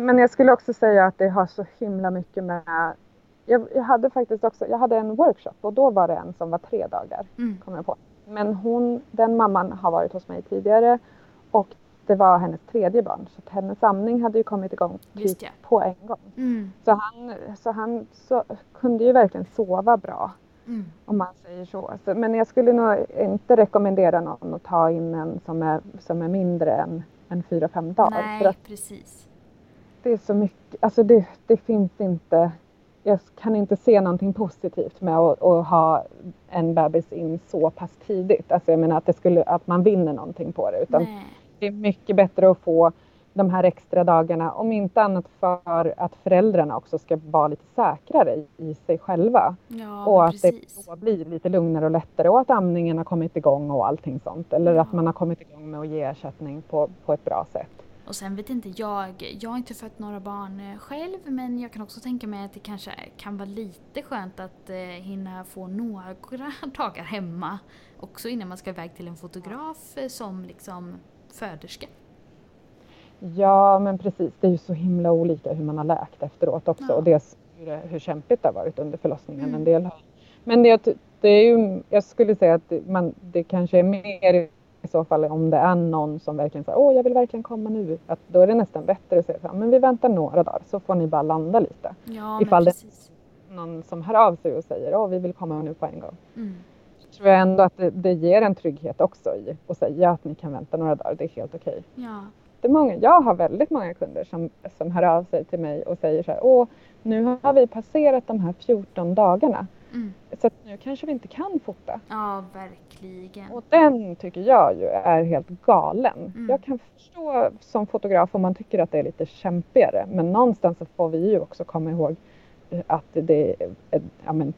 Men jag skulle också säga att det har så himla mycket med... Jag, jag hade faktiskt också, jag hade en workshop och då var det en som var tre dagar, Mm. kom jag på. Men hon, den mamman har varit hos mig tidigare och det var hennes tredje barn. Så hennes amning hade ju kommit igång typ ja. på en gång. Mm. Så han, så han så, kunde ju verkligen sova bra. Mm. Om man säger så. så. Men jag skulle nog inte rekommendera någon att ta in en som är, som är mindre än, än 4-5 dagar. För Nej, att precis. det är så mycket, alltså det, det finns inte, jag kan inte se någonting positivt med att, att ha en bebis in så pass tidigt. Alltså jag menar att, det skulle, att man vinner någonting på det. Utan Nej. det är mycket bättre att få de här extra dagarna, om inte annat för att föräldrarna också ska vara lite säkrare i, sig själva. Ja, och att det precis. då blir lite lugnare och lättare och att amningen har kommit igång och allting sånt. Eller att Ja. man har kommit igång med att ge ersättning på, på ett bra sätt. Och sen vet inte jag, jag har inte fött några barn eh, själv men jag kan också tänka mig att det kanske kan vara lite skönt att eh, hinna få några dagar hemma också innan man ska iväg till en fotograf eh, som liksom föderska. Ja, men precis. Det är ju så himla olika hur man har läkt efteråt också. Ja. Och dels hur, hur kämpigt det har varit under förlossningen. Mm. En del har. Men det, det är ju, jag skulle säga att man, det kanske är mer i så fall om det är någon som verkligen säger åh jag vill verkligen komma nu. Att då är det nästan bättre att säga så här, men vi väntar några dagar så får ni bara landa lite. Ja, Ifall det- precis. Någon som hör av sig och säger åh vi vill komma nu på en gång. Mm. Så tror jag ändå att det, det ger en trygghet också i att säga att ni kan vänta några dagar. Det är helt okej. Ja. Det är många, jag har väldigt många kunder som, som hör av sig till mig och säger så här, åh, nu har vi passerat de här 14 dagarna, Mm. så att nu kanske vi inte kan fota. ja, verkligen. Och den tycker jag ju är helt galen. Mm. Jag kan förstå som fotograf om man tycker att det är lite kämpigare, men någonstans så får vi ju också komma ihåg eh, att det är, ja men,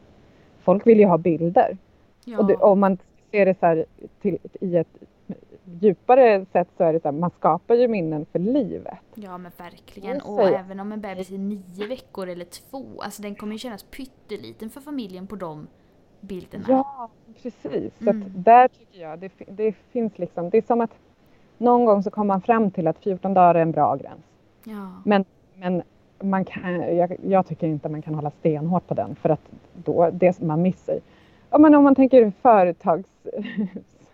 folk vill ju ha bilder. Ja. Och det, om man ser det så här till, i ett djupare sätt så är det så här, man skapar ju minnen för livet. Ja men verkligen. Och även om en bebis är nio veckor eller två, alltså den kommer ju kännas pytteliten för familjen på de bilderna. Ja, precis. Så Mm. att där tycker jag det, det finns liksom, det är som att någon gång så kommer man fram till att 14 dagar är en bra gräns. Ja. Men, men man kan, jag, jag tycker inte man kan hålla stenhårt på den för att då, det man missar. Ja, men om man tänker ur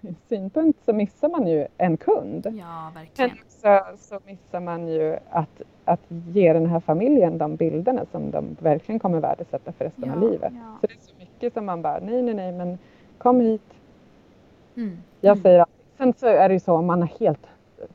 företagssynpunkt så missar man ju en kund. ja, Men verkligen. också så missar man ju att, att ge den här familjen de bilderna som de verkligen kommer värdesätta för resten av Ja, livet. ja. Så det är så mycket som man bara, nej, nej, nej, men kom hit. Mm. Jag Mm. säger alltid. Sen så är det ju så om man har helt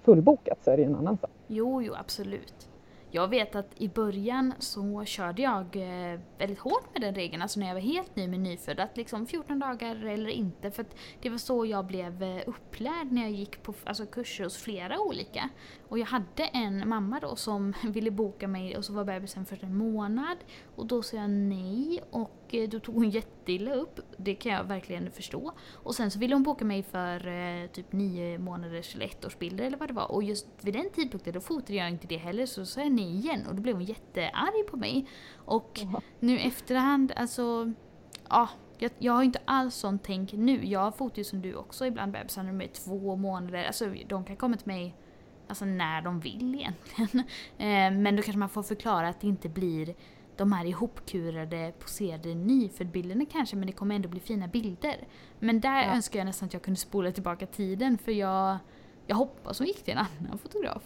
fullbokat så är det ju en annan sak. Jo, jo, absolut jag vet att i början så körde jag eh, väldigt hårt med den regeln, alltså när jag var helt ny med nyfödd, att liksom 14 dagar eller inte. För att det var så jag blev eh, upplärd när jag gick på alltså, kurser hos flera olika. Och jag hade en mamma då som ville boka mig och så var bebisen för en månad. Och då sa jag nej och eh, då tog hon jätteilla upp. Det kan jag verkligen förstå. Och sen så ville hon boka mig för eh, typ nio månaders eller ettårsbilder eller vad det var. Och just vid den tidpunkten då fotade jag inte det heller så sa jag nej igen och då blev hon jättearg på mig. Och nu efterhand, alltså, ja. Jag, jag har inte alls sånt tänk nu. Jag fotar ju som du också ibland bebisar när de är två månader. Alltså de kan komma till mig alltså när de vill egentligen. Eh, men då kanske man får förklara att det inte blir de här ihopkurade poserade nyföddbilderna kanske men det kommer ändå bli fina bilder. Men där ja. önskar jag nästan att jag kunde spola tillbaka tiden för jag, jag hoppas hon gick till en annan fotograf.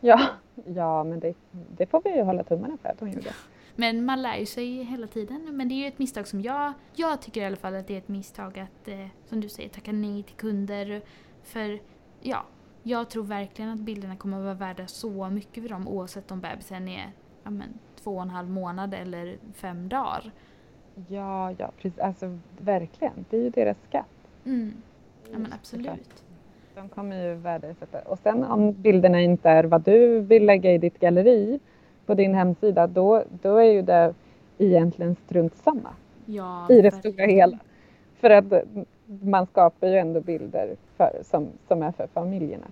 Ja, ja men det, det får vi ju hålla tummarna för att hon gjorde. Men man lär ju sig hela tiden. Men det är ju ett misstag som jag, jag tycker i alla fall att det är ett misstag att, eh, som du säger, tacka nej till kunder. För ja, jag tror verkligen att bilderna kommer att vara värda så mycket för dem oavsett om bebisen är ja, men, två och en halv månad eller fem dagar. Ja, ja precis. Alltså verkligen. Det är ju deras skatt. Mm. Ja men absolut. De kommer ju värdesätta. Och sen om bilderna inte är vad du vill lägga i ditt galleri på din hemsida, då, då är ju det egentligen strunt samma. Ja, I det verkligen. stora hela. För att man skapar ju ändå bilder för, som, som är för familjerna.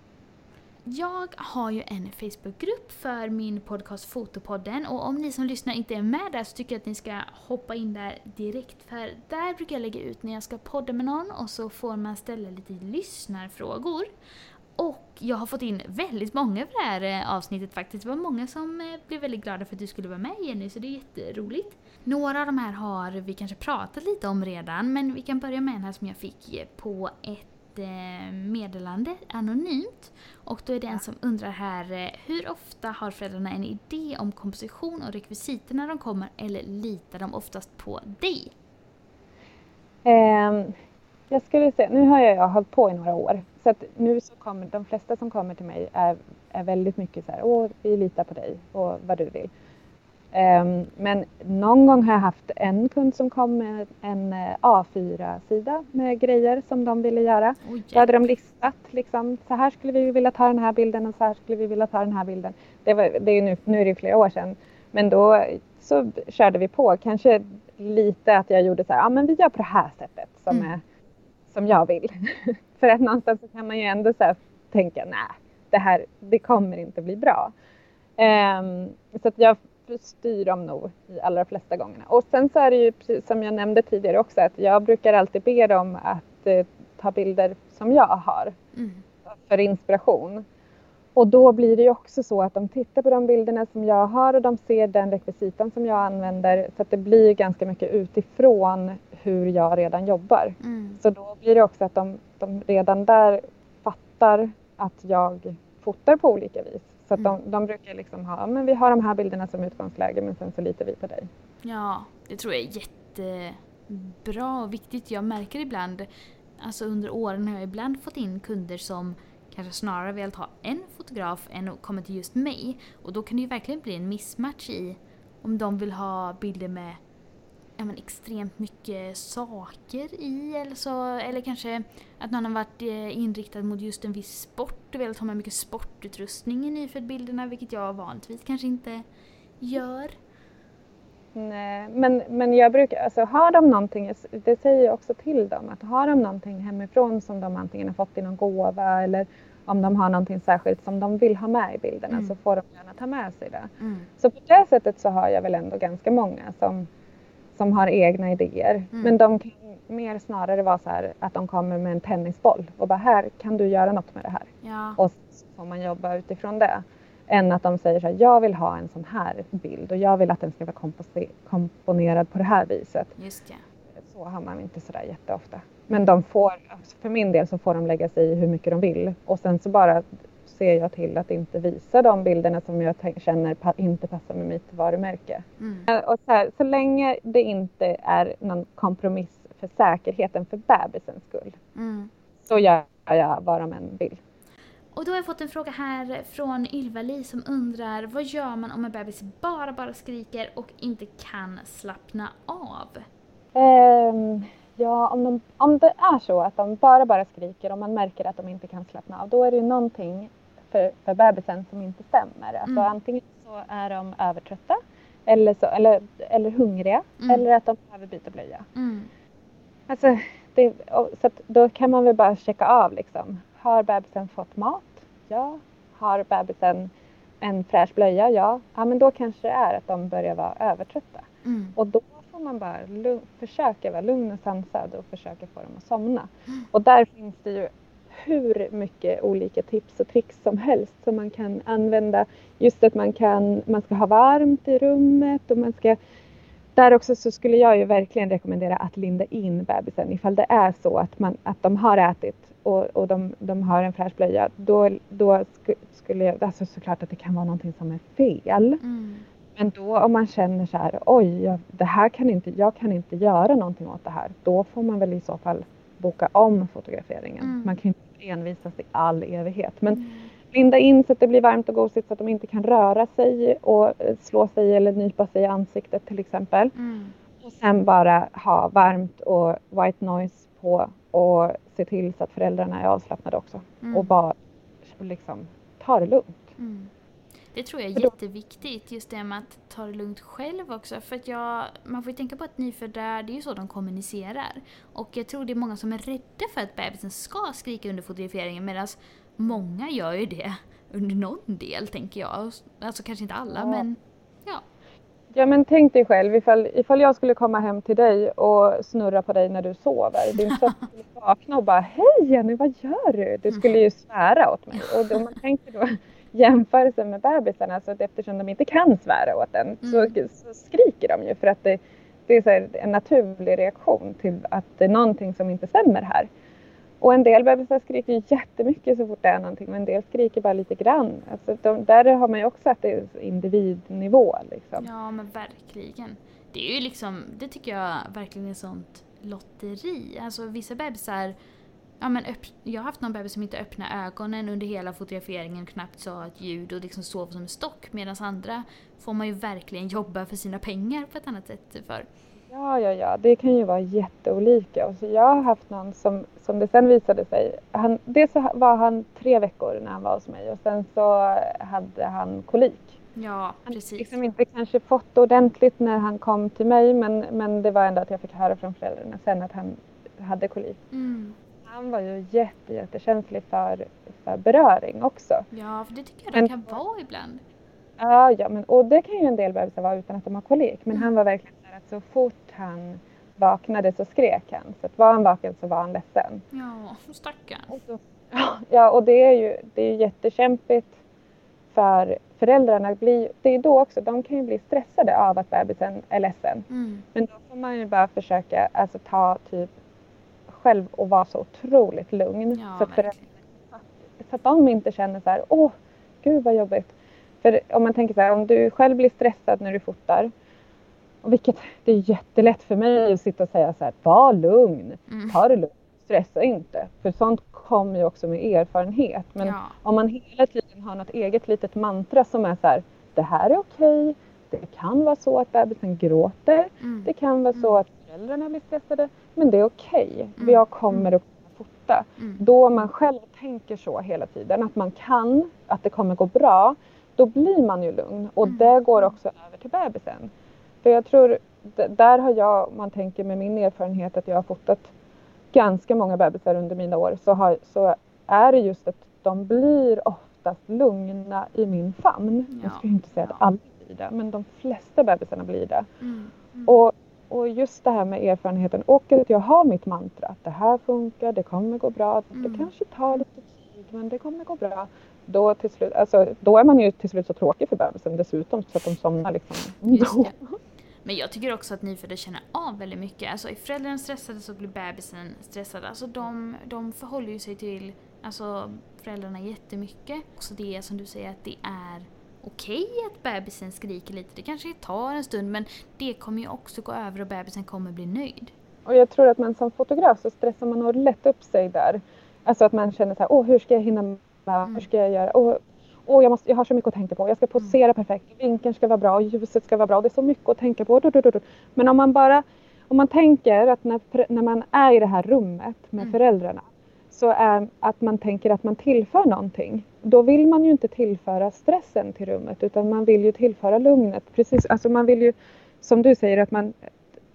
Jag har ju en Facebookgrupp för min podcast Fotopodden och om ni som lyssnar inte är med där så tycker jag att ni ska hoppa in där direkt för där brukar jag lägga ut när jag ska podda med någon och så får man ställa lite lyssnarfrågor. Och jag har fått in väldigt många för det här eh, avsnittet faktiskt. Det var många som eh, blev väldigt glada för att du skulle vara med Jenny, så det är jätteroligt. Några av de här har vi kanske pratat lite om redan, men vi kan börja med en här som jag fick eh, på ett meddelande anonymt. Och då är det en som undrar här, hur ofta har föräldrarna en idé om komposition och rekvisiter när de kommer eller litar de oftast på dig? Um, jag skulle säga, nu har jag hållit på i några år så att nu så kommer de flesta som kommer till mig är, är väldigt mycket så här, åh vi litar på dig och vad du vill. Um, men någon gång har jag haft en kund som kom med en eh, A4-sida med grejer som de ville göra. Oh, Då hade de listat liksom, så här skulle vi vilja ta den här bilden och så här skulle vi vilja ta den här bilden. Det, var, det är nu, nu är det flera år sedan. Men då så körde vi på, kanske lite att jag gjorde så här, ja men vi gör på det här sättet som, mm. är, som jag vill. För att någonstans så kan man ju ändå så tänka, nej, det här, det kommer inte bli bra. Um, så att jag styr dem nog i allra flesta gångerna. Och sen så är det ju precis som jag nämnde tidigare också att jag brukar alltid be dem att eh, ta bilder som jag har mm. för inspiration. Och då blir det ju också så att de tittar på de bilderna som jag har och de ser den rekvisitan som jag använder så att det blir ganska mycket utifrån hur jag redan jobbar. Mm. Så då blir det också att de, de redan där fattar att jag fotar på olika vis. Så att mm. de, de brukar liksom ha, men vi har de här bilderna som utgångsläge men sen så litar vi på dig. Ja, det tror jag är jättebra och viktigt. Jag märker ibland, alltså under åren har jag ibland fått in kunder som kanske snarare velat ha en fotograf än att komma till just mig. Och då kan det ju verkligen bli en mismatch i om de vill ha bilder med ja, men extremt mycket saker i eller så. Eller kanske att någon har varit eh, inriktad mot just en viss sport och velat ha med mycket sportutrustning i nyföddbilderna vilket jag vanligtvis kanske inte gör. Nej, men, men jag brukar, alltså har de någonting, det säger jag också till dem, att har de någonting hemifrån som de antingen har fått i någon gåva eller om de har någonting särskilt som de vill ha med i bilderna mm. så får de gärna ta med sig det. Mm. Så på det sättet så har jag väl ändå ganska många som som har egna idéer. Mm. Men de kan mer snarare vara så här att de kommer med en tennisboll och bara här kan du göra något med det här. Ja. Och så får man jobba utifrån det. Än att de säger så här, jag vill ha en sån här bild och jag vill att den ska vara komponerad på det här viset. Just ja. Så har man inte sådär jätteofta. Men de får, för min del så får de lägga sig i hur mycket de vill och sen så bara ser jag till att inte visa de bilderna som jag känner inte passar med mitt varumärke. Mm. Eh, och så, här, så länge det inte är någon kompromiss för säkerheten för bebisens skull mm. så gör jag vad de än vill. Och då har jag fått en fråga här från Ylva-Li som undrar vad gör man om en bebis bara, bara skriker och inte kan slappna av? Ehm, ja, om, de, om det är så att de bara, bara skriker och man märker att de inte kan slappna av, då är det ju någonting för, för bebisen som inte stämmer. Alltså Mm. antingen så är de övertrötta eller, så, eller, eller hungriga Mm. eller att de behöver byta blöja. Mm. Alltså, det, så då kan man väl bara checka av liksom. Har bebisen fått mat? Ja. Har bebisen en fräsch blöja? Ja. Ja, men då kanske det är att de börjar vara övertrötta. Mm. Och då får man bara försöka vara lugn och sansad och försöka få dem att somna. Mm. Och där finns det ju hur mycket olika tips och tricks som helst som man kan använda. Just att man, kan, man ska ha varmt i rummet och man ska där också så skulle jag ju verkligen rekommendera att linda in bebisen ifall det är så att, man, att de har ätit och, och de, de har en fräsch blöja. Då, då sku, skulle jag, alltså såklart att det kan vara någonting som är fel. Mm. Men då om man känner så här, oj, jag, det här kan inte, jag kan inte göra någonting åt det här. Då får man väl i så fall boka om fotograferingen. Mm. Man kan inte envisas i all evighet. Men Mm. linda in så att det blir varmt och gosigt så att de inte kan röra sig och eh, slå sig eller nypa sig i ansiktet till exempel. Mm. Och sen bara ha varmt och white noise på och se till så att föräldrarna är avslappnade också. Mm. Och bara liksom ta det lugnt. Mm. Det tror jag är jätteviktigt, just det med att ta det lugnt själv också. För att jag, man får ju tänka på att nyfödda, det är ju så de kommunicerar. Och jag tror det är många som är rädda för att bebisen ska skrika under fotograferingen medan många gör ju det under någon del, tänker jag. Alltså kanske inte alla, Ja. men Ja men tänk dig själv ifall, ifall jag skulle komma hem till dig och snurra på dig när du sover. Din trött skulle vakna och bara Hej Jenny vad gör du? Du skulle ju svära åt mig. Och då, man tänker då jämförelsen med bebisarna så att eftersom de inte kan svära åt en så, Mm. så skriker de ju för att det, det är en naturlig reaktion till att det är någonting som inte stämmer här. Och en del bebisar skriker ju jättemycket så fort det är någonting men en del skriker bara lite grann. Alltså de, där har man ju också att det är individnivå liksom. ja men verkligen. Det är ju liksom, det tycker jag verkligen är sånt lotteri. Alltså vissa bebisar Ja, men öpp- jag har haft någon bebis som inte öppnade ögonen under hela fotograferingen, knappt sa ett ljud och liksom sov som en stock. Medan andra får man ju verkligen jobba för sina pengar på ett annat sätt för. Ja, ja, ja, det kan ju vara jätteolika. Och så jag har haft någon som, som det sen visade sig, han, dels var han tre veckor när han var hos mig och sen så hade han kolik. Ja, Han precis. liksom inte kanske fått ordentligt när han kom till mig men, men det var ändå att jag fick höra från föräldrarna sen att han hade kolik. Mm. Han var ju jätte, jättekänslig för, för beröring också. Ja, för det tycker jag Men- det kan vara ibland. Ja, ja men, och det kan ju en del bebisar vara utan att de har kolik. Men Mm. han var verkligen så att så fort han vaknade så skrek han. Så att var han vaken så var han ledsen. Ja, stackarn. Ja, och det är ju det är jättekämpigt för föräldrarna. Blir, det är då också, de kan ju bli stressade av att bebisen är ledsen. Mm. Men då får man ju bara försöka alltså, ta typ själv och vara så otroligt lugn. Ja, så, att föräldrar, så att de inte känner så här, åh, gud vad jobbigt. För om man tänker så här, om du själv blir stressad när du fotar, och vilket det är jättelätt för mig att sitta och säga så här, var lugn, Mm. ta det lugnt, stressa inte. För sånt kommer ju också med erfarenhet. Men Ja. om man hela tiden har något eget litet mantra som är så här, det här är okej, det kan vara så att bebisen gråter, Mm. det kan vara så att föräldrarna blir stressade, men det är okej. Mm. Jag kommer att kunna fota. Mm. Då man själv tänker så hela tiden, att man kan, att det kommer gå bra, då blir man ju lugn. Och Mm. det går också över till bebisen. För jag tror, där har jag, om man tänker med min erfarenhet att jag har fotat ganska många bebisar under mina år, så, har, så är det just att de blir oftast lugna i min famn. Ja. Jag ju inte säga att alla blir det, men de flesta bebisarna blir det. Mm. Mm. Och, och just det här med erfarenheten och att jag har mitt mantra att det här funkar, det kommer gå bra, Mm. det kanske tar lite tid men det kommer gå bra. Då, till slut, alltså, då är man ju till slut så tråkig för bebisen dessutom så att de somnar liksom. Men jag tycker också att nyfödda känner av väldigt mycket. Alltså är föräldrarna stressade så blir bebisen stressad. Alltså de, de förhåller ju sig till alltså, föräldrarna jättemycket. Också det som du säger att det är okej att bebisen skriker lite. Det kanske tar en stund men det kommer ju också gå över och bebisen kommer bli nöjd. Och jag tror att man som fotograf så stressar man nog lätt upp sig där. Alltså att man känner så här, åh hur ska jag hinna Hur ska jag göra? Och, och jag, måste, jag har så mycket att tänka på. Jag ska posera Mm. perfekt. Vinkeln ska vara bra. Ljuset ska vara bra. Det är så mycket att tänka på. Men om man bara om man tänker att när, när man är i det här rummet med Mm. föräldrarna så är att man tänker att man tillför någonting. Då vill man ju inte tillföra stressen till rummet utan man vill ju tillföra lugnet. Precis, alltså man vill ju som du säger att man,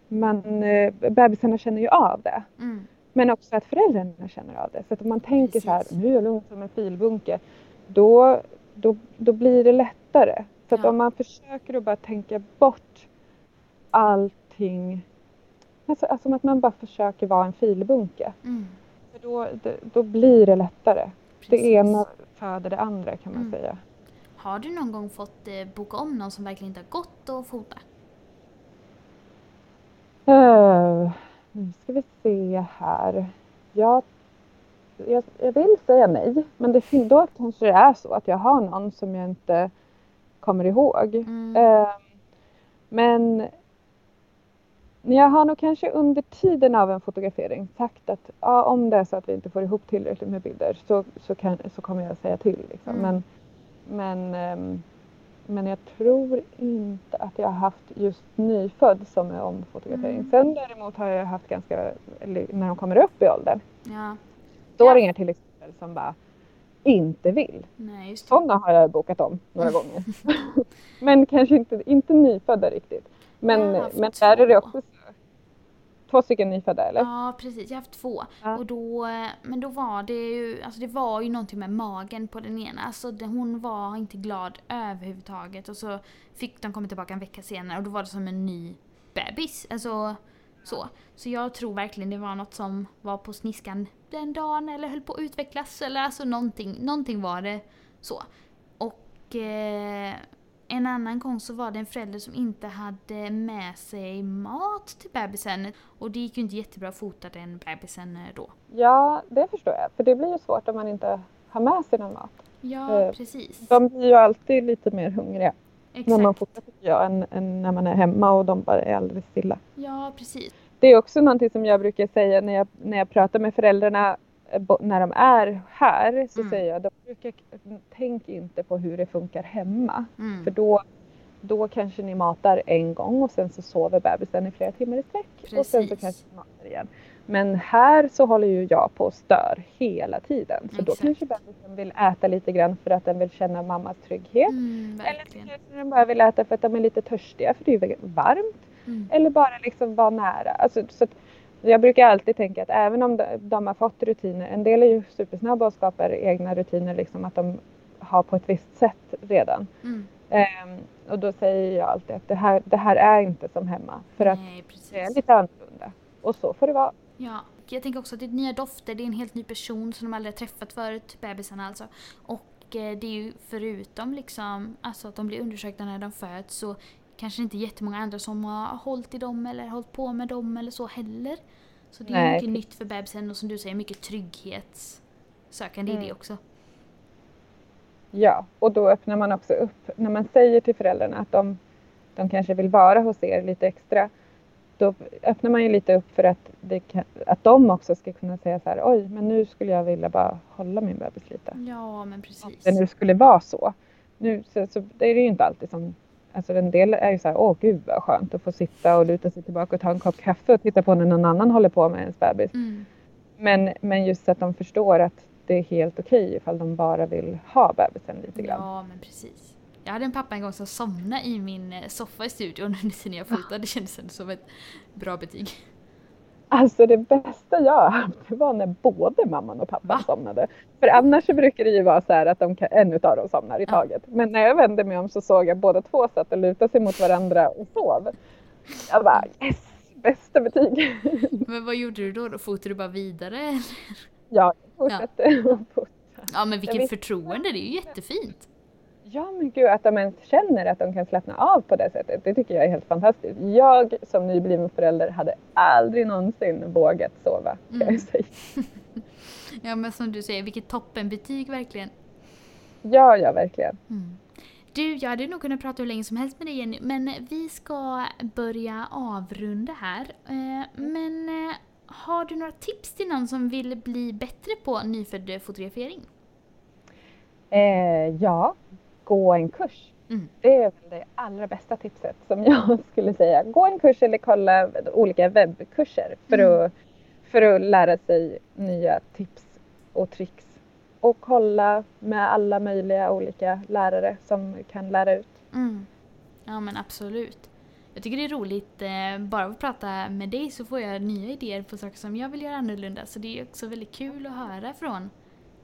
man eh, bebisarna känner ju av det. Mm. Men också att föräldrarna känner av det. Så att om man tänker så här, Precis. nu är jag lugn som en filbunke. Då, då, då blir det lättare. Så att Ja. om man försöker att bara tänka bort allting. Alltså, alltså att man bara försöker vara en filbunke. Mm. För då, då, då blir det lättare. Precis. Det ena föder det andra kan man Mm. säga. Har du någon gång fått eh, boka om någon som verkligen inte har gått att fota? Uh, nu ska vi se här. Jag, jag, jag vill säga nej, men det, då kanske det är så att jag har någon som jag inte kommer ihåg. Mm. Eh, men jag har nog kanske under tiden av en fotografering sagt att ja, om det är så att vi inte får ihop tillräckligt med bilder så, så, kan, så kommer jag säga till. Liksom. Mm. Men, men, ehm, men jag tror inte att jag har haft just nyfödd som är omfotografering. Mm. Sen däremot har jag haft ganska, när de kommer upp i åldern, Ja, storinger till exempel som bara inte vill. nej. Sådana har jag bokat om några gånger. men kanske inte, inte nyfödda riktigt. Men, men där är det också så. Två stycken nyfödda eller? Ja precis, jag har haft två. Ja. Och då, men då var det ju, alltså det var ju någonting med magen på den ena. Alltså det, hon var inte glad överhuvudtaget. Och så fick de komma tillbaka en vecka senare och då var det som en ny bebis. Alltså så. Så jag tror verkligen det var något som var på sniskan den dagen eller höll på att utvecklas. Eller alltså någonting, någonting var det så. Och eh, en annan gång så var det en förälder som inte hade med sig mat till bebisen. Och det gick ju inte jättebra att fota den bebisen eh, då. Ja, det förstår jag. För det blir ju svårt om man inte har med sig någon mat. Ja, Eh, precis. De blir ju alltid lite mer hungriga när man Exakt. fotar tycker jag än, än när man är hemma och de bara är alldeles stilla. Ja, precis. Det är också någonting som jag brukar säga när jag, när jag pratar med föräldrarna eh, när de är här så Mm. säger jag, de brukar, tänk inte på hur det funkar hemma. Mm. För då, då kanske ni matar en gång och sen så sover bebisen i flera timmar i sträck. Och sen så kanske ni matar igen. Men här så håller ju jag på och stör hela tiden. Så då Exakt. kanske bebisen vill äta lite grann för att den vill känna mammas trygghet. Mm, Eller så kanske den bara vill äta för att de är lite törstiga för det är ju varmt. Mm. Eller bara liksom vara nära. Alltså, så att jag brukar alltid tänka att även om de, har fått rutiner, en del är ju supersnabba och skapar egna rutiner, liksom att de har på ett visst sätt redan. Mm. Ehm, och då säger jag alltid att det här, det här är inte som hemma. För att Nej, det är lite annorlunda. Och så får det vara. Ja. Jag tänker också att det är nya dofter, det är en helt ny person som de aldrig har träffat förut, bebisarna alltså. Och eh, det är ju förutom liksom, alltså att de blir undersökta när de föds så kanske inte jättemånga andra som har hållit i dem eller hållit på med dem eller så heller. Så det är Nej, mycket nytt för bebisen och som du säger mycket trygghetssökande i Mm. det också. Ja, och då öppnar man också upp. När man säger till föräldrarna att de, de kanske vill vara hos er lite extra. Då öppnar man ju lite upp för att, kan, att de också ska kunna säga så här, oj, men nu skulle jag vilja bara hålla min bebis lite. Ja, men Om precis. det nu skulle vara så. Nu så, så det är det ju inte alltid som, alltså en del är ju så här, åh gud vad skönt att få sitta och luta sig tillbaka och ta en kopp kaffe och titta på när någon annan håller på med ens bebis. Mm. Men, men just att de förstår att det är helt okej ifall de bara vill ha bebisen lite grann. Ja, men precis. Jag hade en pappa en gång som somnade i min eh, soffa i studion under tiden jag fotade. Det kändes ändå som ett bra betyg. Alltså det bästa jag har haft var när både mamman och pappan Va? somnade. För annars brukar det ju vara så här att de kan, en utav dem somnar i Ja. taget. Men när jag vände mig om så såg jag båda två satt och lutade sig mot varandra och sov. Jag bara yes, bästa betyg. Men vad gjorde du då? då? Fotade du bara vidare? eller? Jag fortsatte att fota. Ja men vilket förtroende, det är ju jättefint. Ja men gud att de ens känner att de kan slappna av på det sättet. Det tycker jag är helt fantastiskt. Jag som nybliven förälder hade aldrig någonsin vågat sova. Kan Mm. jag säga. Ja men som du säger, vilket toppenbetyg verkligen. Ja, ja verkligen. Mm. Du, jag hade nog kunnat prata hur länge som helst med dig Jenny, men vi ska börja avrunda här. Eh, Men eh, har du några tips till någon som vill bli bättre på nyfödd fotografering? Eh, ja, gå en kurs. Mm. Det är väl det allra bästa tipset som jag skulle säga. Gå en kurs eller kolla olika webbkurser för, Mm. att, för att lära sig nya tips och tricks. Och kolla med alla möjliga olika lärare som kan lära ut. Mm. Ja men absolut. Jag tycker det är roligt, eh, bara att prata med dig så får jag nya idéer på saker som jag vill göra annorlunda. Så det är också väldigt kul att höra från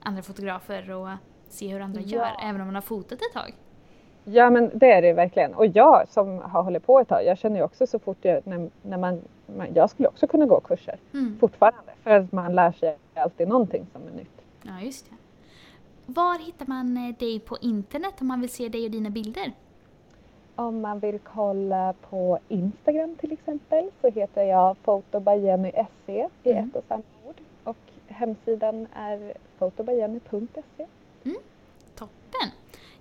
andra fotografer och se hur andra Ja. gör, även om man har fotat ett tag. Ja men det är det verkligen. Och jag som har hållit på ett tag, jag känner ju också så fort jag, när, när man, man, jag skulle också kunna gå kurser Mm. fortfarande. För att man lär sig alltid någonting som är nytt. Ja, just det. Var hittar man eh, dig på internet om man vill se dig och dina bilder? Om man vill kolla på Instagram till exempel så heter jag fotobyjenny.se i Mm. ett och samma ord. Och hemsidan är fotobyjenny.se. Toppen!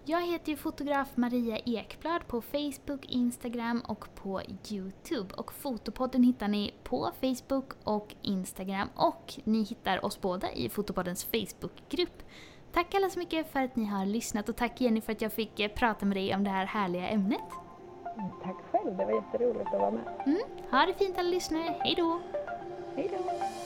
Jag heter ju fotograf Maria Ekblad på Facebook, Instagram och på Youtube. Och Fotopodden hittar ni på Facebook och Instagram och ni hittar oss båda i Fotopoddens Facebookgrupp. Tack alla så mycket för att ni har lyssnat och tack Jenny för att jag fick eh, prata med dig om det här härliga ämnet. Mm, Tack själv, det var jätteroligt att vara med. Mm. Ha det fint alla lyssnare, hejdå! Hej då!